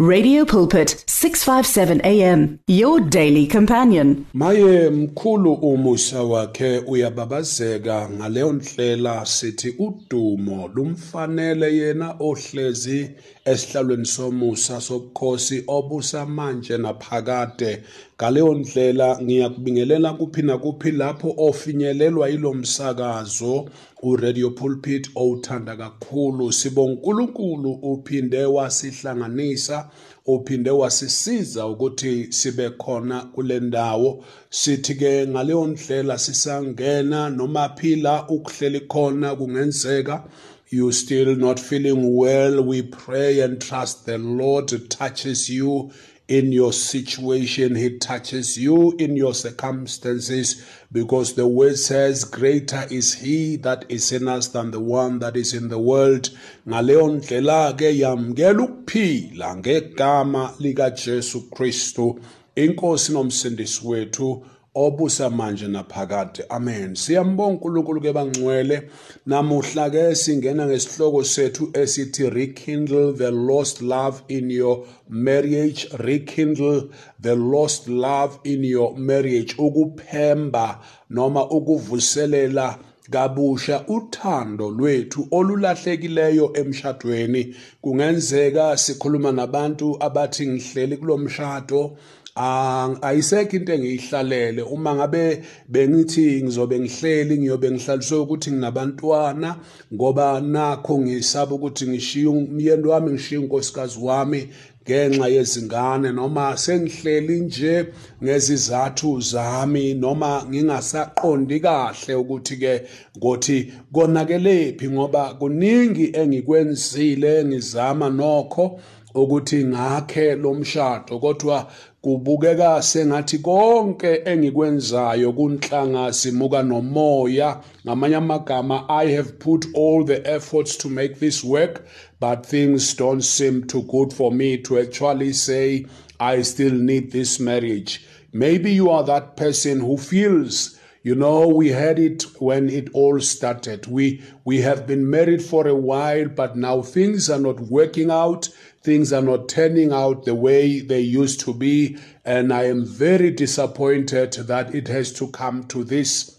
Radio Pulpit 657 AM your daily companion. Maye mkhulu umusa wakhe uyababazeka ndlela sithi udumo lumfanele yena ohlezi esihlalweni somusa sobukhosi obusa manje naphakade. Ngaleyo ndlela ngiyakubingelela kuphi nakuphi lapho ofinyelelwa yilo msakazo uradio pulpit owuthanda kakhulu. Sibonga uNkulunkulu uphinde wasihlanganisa uphinde wasisiza ukuthi sibe khona kule ndawo. Sithi ke ngaleyo ndlela sisangena noma phila ukuhleli khona kungenzeka. You still not feeling well we pray and trust the lord touches you in your situation. He touches you in your circumstances because the word says, Greater is He that is in us than the one that is in the world. Ngaleyo ndlela ke yamkela ukuphila ngegama lika Jesu Kristu, inkosi nomsindisi wethu obusa manje naphakade. Amen. Siyambonga uNkulunkulu ke bangcwele. Namuhla ke singena ngesihloko sethu esithi rekindle the lost love in your marriage. Rekindle the lost love in your marriage. Ukuphemba noma ukuvuselela kabusha uthando lwethu olulahlekileyo emshadweni. Kungenzeka sikhuluma nabantu abathi ngihleli kulomshado ayisekho into engiyihlalele. Uma ngabe bengithi ngizobe ngihleli ngiyobe ngihlaliswe ukuthi nginabantwana ngoba nakho ngisaba ukuthi ngishiye umyeni wami ngishiye unkosikazi wami ngenxa yezingane. Noma sengihleli nje ngezizathu zami noma ngingasaqondi kahle ukuthi ke ngothi konakelephi ngoba kuningi engikwenzile ngizama nokho ukuthi ngakhe lo mshado. Kodwa kubukeka sengathi konke engikwenzayo kunhlanga simuka nomoya. Ngamanye amagama i have put all the efforts to make this work but things don't seem too good for me to actually say i still need this marriage. Maybe you are that person who feels you know we had it when it all started. We we have been married for a while but now things are not working out things are not turning out the way they used to be and i am very disappointed that it has to come to this.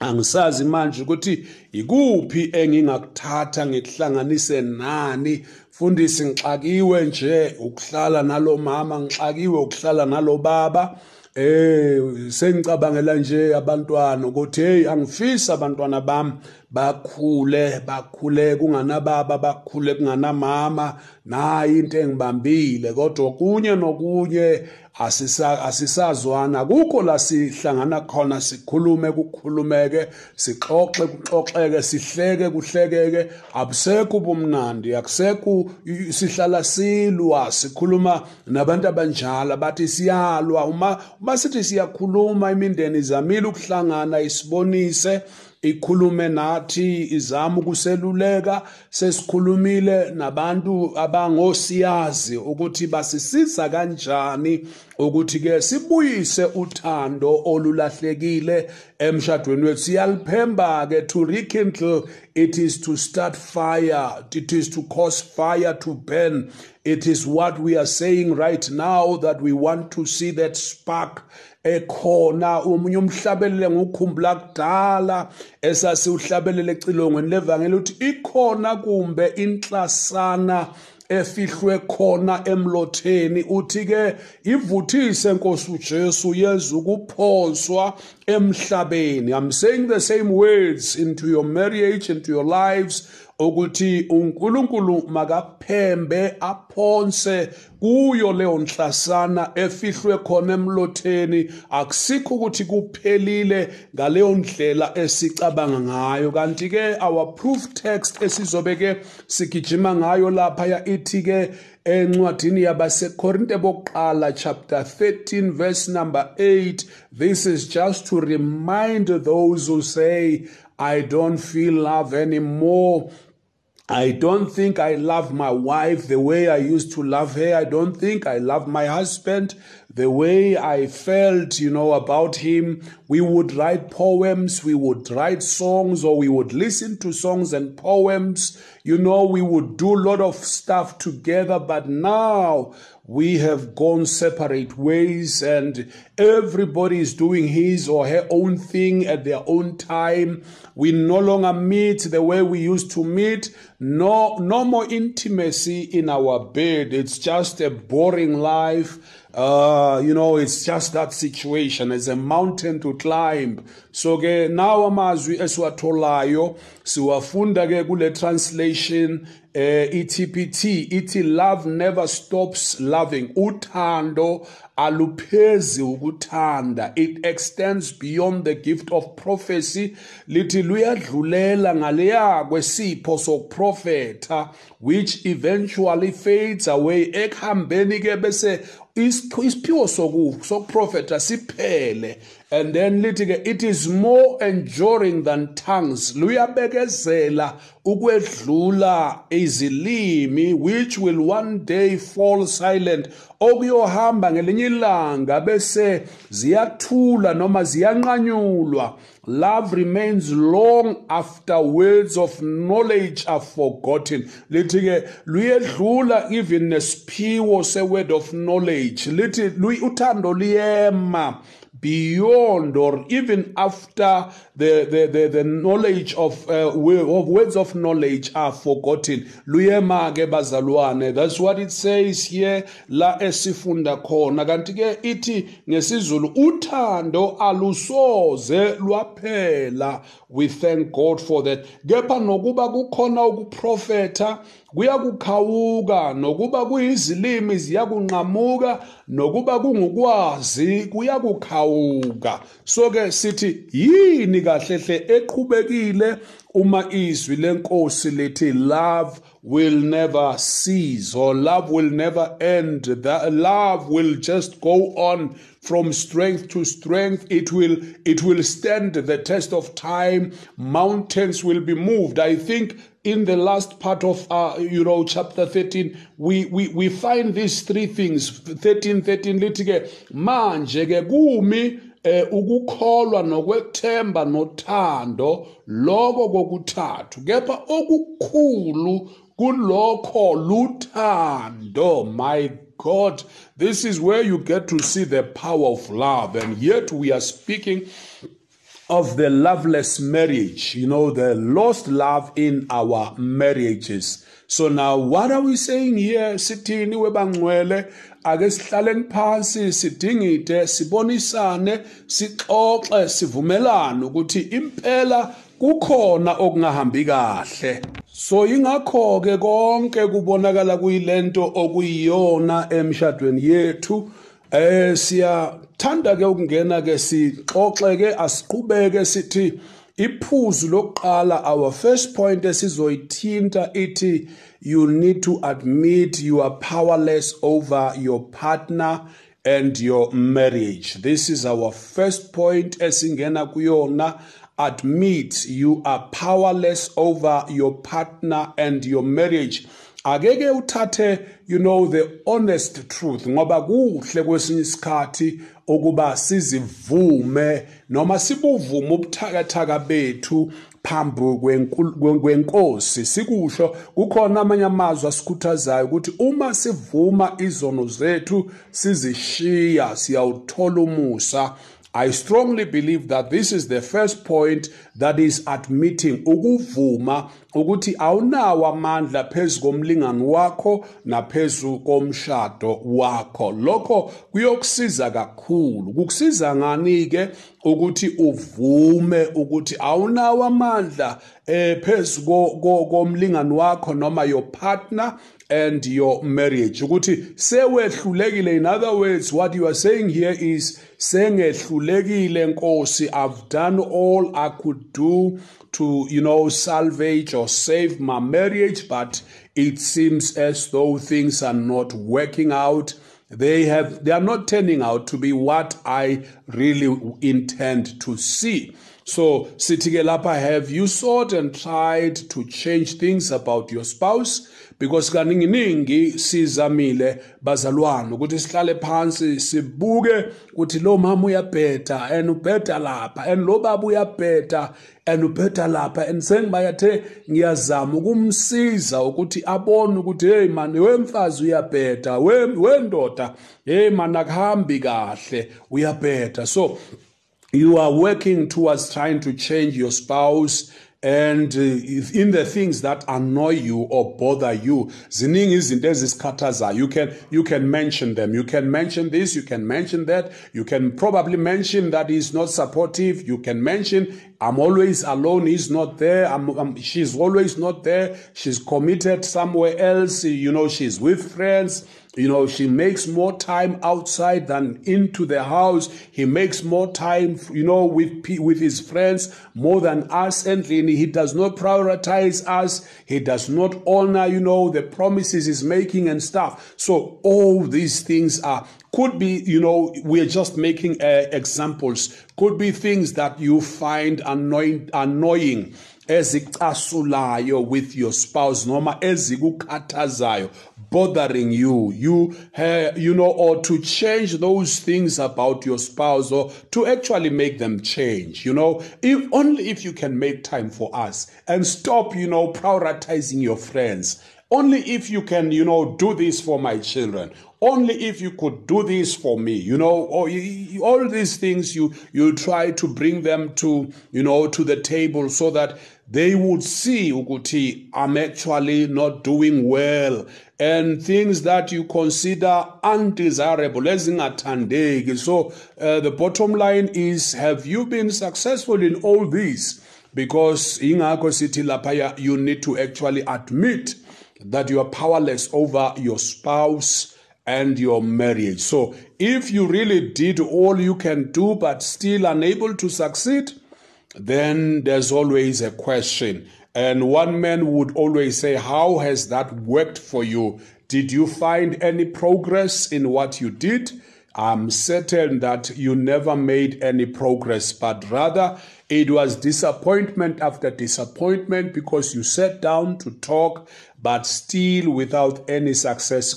Angisazi manje ukuthi ikuphi engingakuthatha ngikuhlanganise nani? Fundisi ngixakiwe nje ukuhlala nalo mama ngixakiwe ukuhlala nalo baba. Eh sengicabangela nje abantwana ukuthi hey angifisi abantwana bami. Bakhule bakhule kunganababa bakhule kunganamama. Nayi into engibambile kodwa kunye nokunye asisa asisazwana. Kukho la sihlangana khona sikhulume kukhulumeke sixoxe kuxoxeke sihleke kuhlekeke. Abusekho ubumnandi akusekho sihlala silwa sikhuluma nabantu abanjalo bathi siyalwa. Uma uma sithi siyakhuluma imindeni izamile ukuhlangana isibonise. Ikhulume nathi izama ukuseluleka sesikhulumile nabantu abangosiyazi ukuthi basisiza kanjani ukuthi ke sibuyise uthando olulahlekile emshadweni wethu. Siyaliphemba ke to rekindle. It is to start fire. It is to cause fire to burn. It is what we are saying right now that we want to see that spark ekhona. Umunye umhlabelele ngokukhumbula kudala esasiuhlabelele ecilongweni levangeli uthi ikhona kumbe inhlasana efihlwe khona emlotheni. Uthi ke ivuthise nkosi uJesu yeza ukuphoswa emhlabeni. I'm saying the same words into your marriage into your lives ukuthi uNkulunkulu makaphembe aphonse kuyo leyo nhlasana efihlwe khona emlotheni. Akusikho ukuthi kuphelile ngaleyo ndlela esicabanga ngayo. Kanti ke our proof text esizobeke sigijima ngayo lapha ya ithi ke encwadini yabasekorinte bokuqala chapter 13 verse number 8 this is just to remind those who say i don't feel love anymore I don't think I love my wife the way I used to love her. I don't think I love my husband the way I felt, you know, about him. We would write poems, we would write songs, or we would listen to songs and poems. You know, we would do a lot of stuff together, but now we have gone separate ways and everybody is doing his or her own thing at their own time. We no longer meet the way we used to meet. No, no more intimacy in our bed. It's just a boring life. Uh, you know, it's just that situation. It's a mountain to climb. So ke nawo amazwi esiwatholayo siwafunda ke kule translation eh iTPT ithi love never stops loving uthando aluphezi ukuthanda. It extends beyond the gift of prophecy. Lithi luyadlulela ngaleya kwesipho sokuprofetha which eventually fades away. Ekuhambeni ke bese isiphiwo sokuprofetha siphele. And then lithi ke it is more enduring than tongues. Luyabekezela ukwedlula izilimi which will one day fall silent. Okuyohamba ngelinye ilanga bese ziyathula noma ziyanqanyulwa. Love remains long after words of knowledge are forgotten. Lithi ke luyedlula even nesiphiwo se word of knowledge. Lithi uthando liyema beyond or even after the, the, the, the knowledge of, uh, of words of knowledge are forgotten. Luyema ke bazalwane. That's what it says here. La esifunda khona. Kanti ke ithi ngesizulu uthando alusoze lwaphela. We thank god for that. Kepha nokuba kukhona ukuprofetha kuyakukhawuka nokuba kuyizilimi ziyakunqamuka nokuba kungukwazi kuyakukhawuka. So sithi yini kahle hle eqhubekile uma izwi lenkosi lithi love will never cease or love will never end that love will just go on from strength to strength. It will it will stand the test of time. Mountains will be moved. I think in the last part of uh, you know chapter 13 we, we we find these three things. 13 13 lithi ke manje ke kumi eh ukukholwa nokwethemba nothando lokho kokuthathu. Kepha okukhulu kulokho luthando. My god this is where you get to see the power of love. And yet we are speaking of the loveless marriage, you know, the lost love in our marriages. So now what are we saying here? Sithini webangcwele ake sihlaleni phansi sidingide sibonisane sixoxe sivumelane ukuthi impela kukhona okungahambi kahle so ingakho ke konke kubonakala kuyilento okuyiyona emshadweni yethu eh siyathanda ke ukungena ke sixoxe ke asiqhubeke sithi iphuzu lokuqala our first point esizoyithinta ithi you need to admit you are powerless over your partner and your marriage. This is our first point esingena kuyona. Admit you are powerless over your partner and your marriage. Akeke uthathe you know the honest truth ngoba kuhle kwesinye isikhathi ukuba sizivume noma sibuvume ubuthakathaka bethu phambi kwenkosi. Sikusho kukhona amanye amazwi asikhuthazayo ukuthi uma sivuma izono zethu sizishiya siyawuthola umusa. I strongly believe that this is the first point that is admitting ukuvuma ukuthi awunawo amandla phezu komlingani wakho naphezu komshado wakho. Lokho kuyokusiza kakhulu. Kukusiza ngani ke ukuthi uvume ukuthi awunawo amandla eh phezu komlingani wakho noma your partner? And your marriage. Ukuthi sewehlulekile in other words what you are saying here is sengehlulekile nkosi. I've done all i could do to you know salvage or save my marriage but it seems as though things are not working out. They have they are not turning out to be what i really intend to see. So sithi ke lapha have you sought and tried to change things about your spouse? Because kaninginingi sizamile bazalwane. Ukuthi sihlale phansi sibuke ukuthi lo mama uyabheda and ubheda lapha and lo baba uyabheda and ubheda lapha. And sengibayathe ngiyazama ukumsiza ukuthi abone ukuthi hey man wemfazi uyabheda wendoda hey man akuhambi kahle uyabheda. So you are working towards trying to change your spouse and uh, in the things that annoy you or bother you ziningi izinto ezisikhathazayo. You can you can mention them. You can mention this you can mention that. You can probably mention that he's not supportive. You can mention i'm always alone he's not there. I'm, I'm, she's always not there. She's committed somewhere else. You know she's with friends you know, she makes more time outside than into the house. He makes more time, you know, with with his friends more than us. And he does not prioritize us. He does not honor, you know, the promises he's making and stuff. So all these things are could be, you know, we're just making uh, examples. Could be things that you find annoying, annoying ezicasulayo with your spouse noma ezikukhathazayo bothering you. You uh, you know or to change those things about your spouse or to actually make them change you know. If only if you can make time for us and stop you know prioritizing your friends. Only if you can you know do this for my children. Only if you could do this for me you know. Or all these things you you try to bring them to you know to the table so that they would see ukuthi I'm actually not doing well. And things that you consider undesirable ezingathandeki. So uh, the bottom line is have you been successful in all these because ingakho sithi lapha you need to actually admit that you are powerless over your spouse and your marriage. So if you really did all you can do but still unable to succeed then there's always a question. And one man would always say, How has that worked for you? Did you find any progress in what you did? I'm certain that you never made any progress, but rather it was disappointment after disappointment because you sat down to talk but still without any success.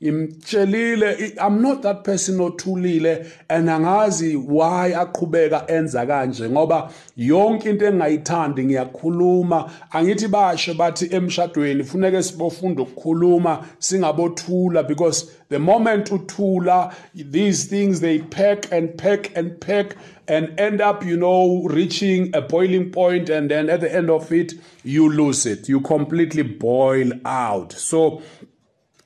Imtshelile i'm not that person othulile and angazi why aqhubeka enza kanje ngoba yonke into engayithandi ngiyakhuluma. Angithi basho bathi emshadweni funeke sibofunda ukukhuluma singabothula because the moment uthula these things they pack and pack and pack and end up you know reaching a boiling point and then at the end of it you lose it. You completely boil out. So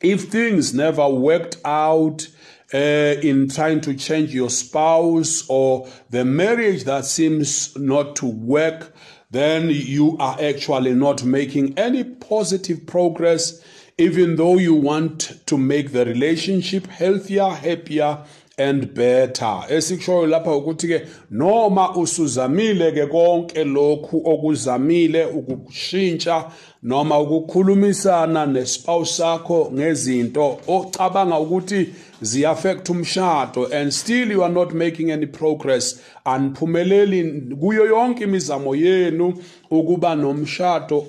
if things never worked out uh, in trying to change your spouse or the marriage that seems not to work, then you are actually not making any positive progress, even though you want to make the relationship healthier, happier, and better. Esikushoyo lapha ukuthi ke noma usuzamile ke konke lokhu okuzamile ukushintsha noma ukukhulumisana nespouse sakho ngezinto ocabanga ukuthi ziaffect umshado and still you are not making any progress aniphumeleli kuyo yonke imizamo yenu ukuba nomshado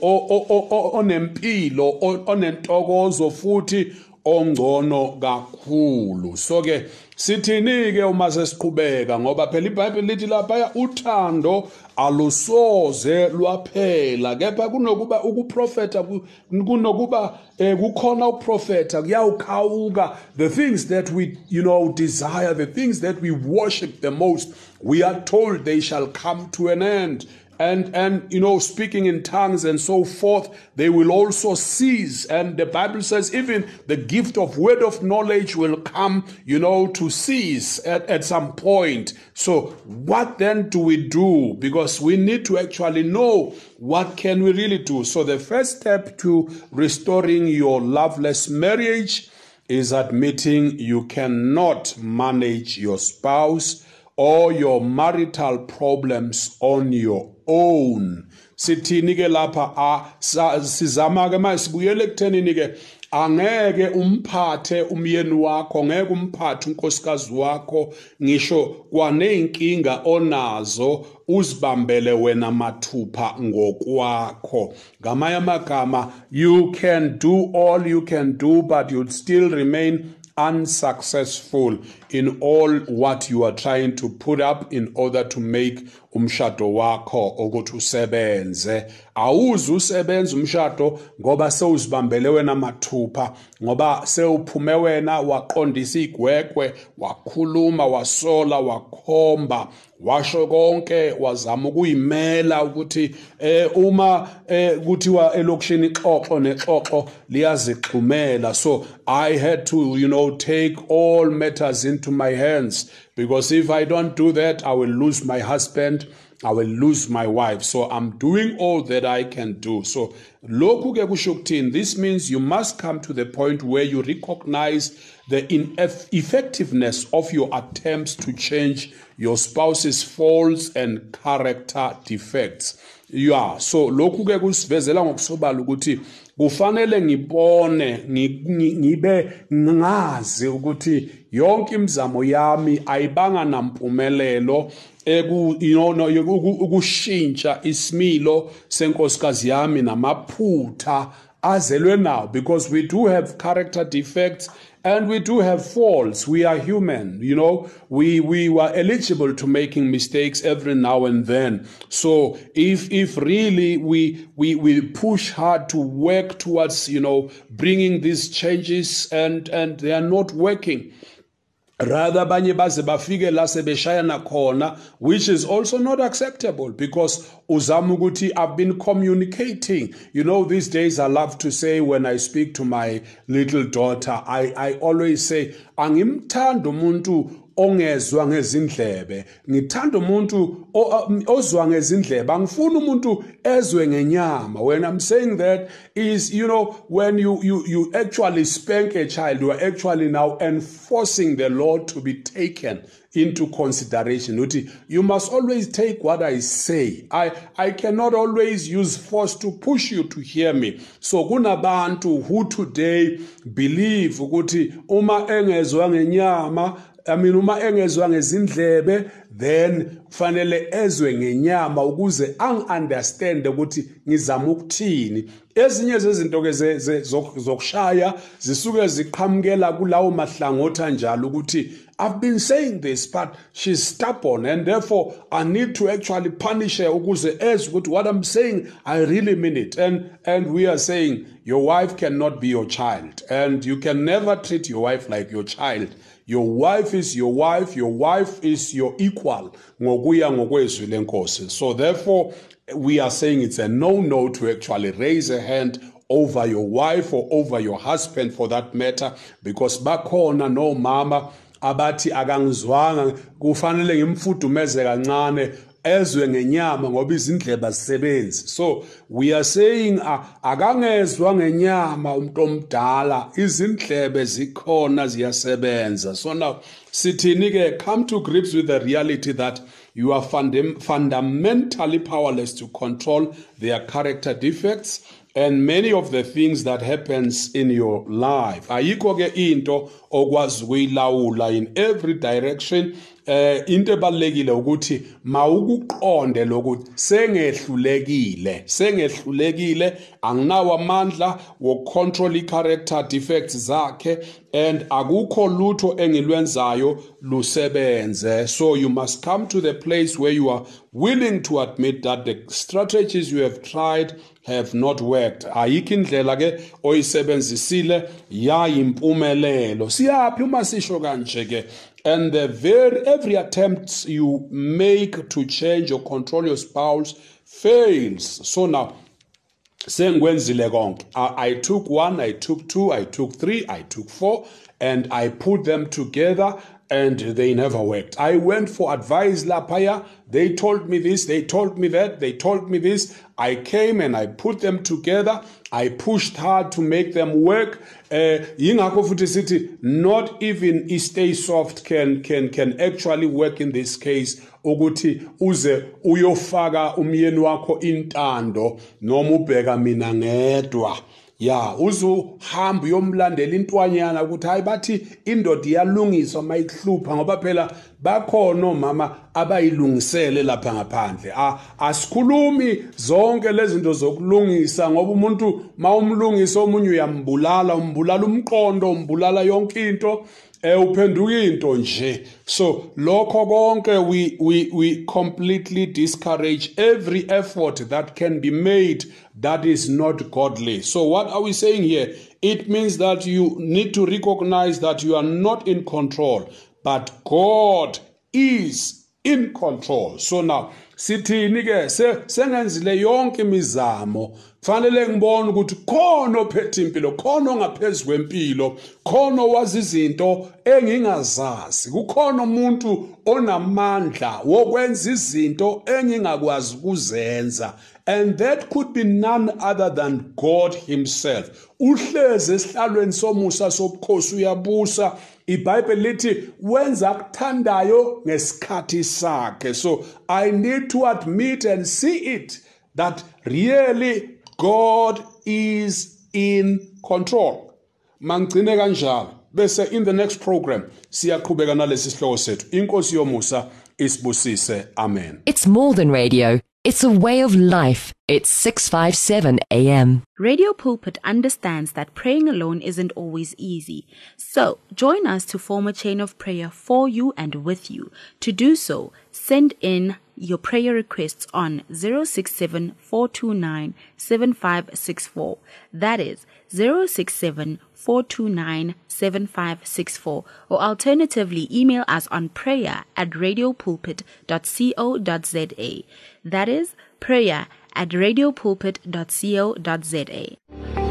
onempilo onentokozo futhi ongcono kakhulu. So ke sithini ke uma sesiqhubeka ngoba phela iBhayibheli lithi lapha uthando alusoze lwaphela. Kepha kunokuba ukuprofeta kunokuba eh, kukhona ukuprofeta kuyawukhawuka. The things that we you know desire the things that we worship the most we are told they shall come to an end and and you know speaking in tongues and so forth they will also cease. And the bible says even the gift of word of knowledge will come you know to cease at, at some point. So what then do we do? Because we need to actually know what can we really do. So the first step to restoring your loveless marriage is admitting you cannot manage your spouse or your marital problems on your own. Sithini ke lapha? Sizama ke manje sibuyele ekuthenini ke angeke umphathe umyeni wakho ngeke umphathe unkosikazi wakho. Ngisho kwaneyinkinga onazo uzibambele wena mathupha ngokwakho. Ngamanye amagama you can do all you can do but you'll still remain unsuccessful in all what you are trying to put up in order to make umshado wakho ukuthi usebenze. Awuze usebenza umshado ngoba sewuzibambele wena mathupha ngoba sewuphume wena waqondisa igwegwe wakhuluma wasola wakhomba washo konke wazama ukuyimela ukuthi eh uma eh kuthiwa elokishini ixoxo nexoxo liyazixhumela. So i had to you know take all matters into my hands because if i don't do that i will lose my husband I will lose my wife. So I'm doing all that I can do. So lokhu this means you must come to the point where you recognize the ineffectiveness of your attempts to change your spouse's faults and character defects. Yeah, so lokhu ke kusivezela ngokusobala ukuthi kufanele ngibone ngibe ngazi ukuthi yonke imizamo yami ayibanga nampumelelo eku you know ukushintsha isimilo senkosikazi yami namaphutha azelwe nawo because we do have character defects and we do have faults. We are human you know. We we were eligible to making mistakes every now and then. So if if really we we we push hard to work towards you know bringing these changes and and they are not working rather abanye baze bafike la sebeshayana khona which is also not acceptable because uzama ukuthi i've been communicating. You know these days i love to say when i speak to my little daughter i i always say angimthanda umuntu ongezwa ngezindlebe. Ngithanda umuntu ozwa ngezindlebe. Angifuni umuntu ezwe ngenyama. When i'm saying that is you know when you you you actually spank a child you are actually now enforcing the law to be taken into consideration. Uthi you must always take what i say. I i cannot always use force to push you to hear me. So kunabantu who today believe ukuthi uma engezwa ngenyama I mean uma engezwa ngezindlebe then kufanele ezwe ngenyama ukuze angiunderstand ukuthi ngizama ukuthini. Ezinye zezinto ke zokushaya zisuke ziqhamukela kulawo mahlangothi anjalo ukuthi I've been saying this but she's stubborn and therefore I need to actually punish her ezwe ukuthi what I'm saying I really mean it. And and we are saying your wife cannot be your child. And you can never treat your wife like your child. Your wife is your wife. Your wife is your equal. So therefore we are saying it's a no no to actually raise a hand over your wife or over your husband for that matter because back bakhona no mama abathi akangizwanga kufanele ngimfudumeze kancane ezwe ngenyama ngoba izindlebe azisebenzi so we are saying akangezwa ngenyama umuntu omdala izindlebe zikhona ziyasebenza. So now sithini ke come to grips with the reality that you are fundamentally powerless to control their character defects and many of the things that happens in your life. Ayikho ke into okwazi ukuyilawula in every direction. Eh into ebalekile ukuthi mawukuqonde lokuthi sengehlulekile sengehlulekile anginawo amandla wokucontrol i-character defects zakhe and akukho lutho engilwenzayo lusebenze. So you must come to the place where you are willing to admit that the strategies you have tried have not worked. Ayikho indlela ke oyisebenzisile yayimpumelelo. Siyaphi uma sisho kanje ke? And the very every attempt you make to change or control your spouse fails. So now sengikwenzile konke. I, took one i took two i took three i took four and i put them together and they never worked. I went for advice lapaya they told me this they told me that they told me this. I came and i put them together. I pushed hard to make them work. Uh, yingakho futhi sithi not even stay soft can can can actually work in this case ukuthi uze uyofaka umyeni wakho intando noma ubheka mina ngedwa. Ya uzuhamba uyomlandela intwanyana ukuthi hayi bathi indoda iyalungiswa mayihlupha ngoba phela bakhona omama abayilungisele lapha ngaphandle. Asikhulumi zonke lezi zinto zokulungisa ngoba umuntu mawumlungisa omunye uyambulala umbulala umqondo umbulala yonke into eh uphenduka into nje. So lokho konke we we we completely discourage every effort that can be made that is not godly. So what are we saying here? It means that you need to recognize that you are not in control but god is in control. So now sithini ke? Sengenzile yonke imizamo. Fanele ngibone ukuthi khona ophethe impilo khona ongaphezulu kwempilo khona wazi izinto engingazazi kukhona umuntu onamandla wokwenza izinto engingakwazi ukuzenza. And that could be none other than God himself. Uhleze esihlalweni somusa sobukhosi uyabusa. iBhayibheli lithi wenza akuthandayo ngesikhathi sakhe. So i need to admit and see it that really God is in control. Mangcine kanjalo. Bese in the next program siyaqhubeka nalesi sihloko sethu. Inkosi yomusa isibusise. Amen. It's more than radio It's a way of life. It's 657 AM. Radio Pulpit understands that praying alone isn't always easy. So, join us to form a chain of prayer for you and with you. To do so, send in your prayer requests on 067 7564. That is 067 7564. Or alternatively, email us on prayer at radiopulpit.co.za. That is prayer at radiopulpit.co.za.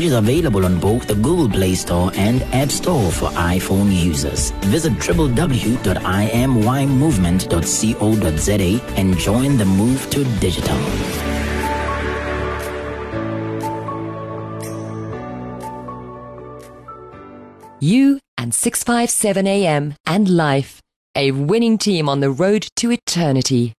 which is available on both the Google Play Store and App Store for iPhone users. Visit www.imymovement.co.za and join the move to digital. You and 657 AM and life, a winning team on the road to eternity.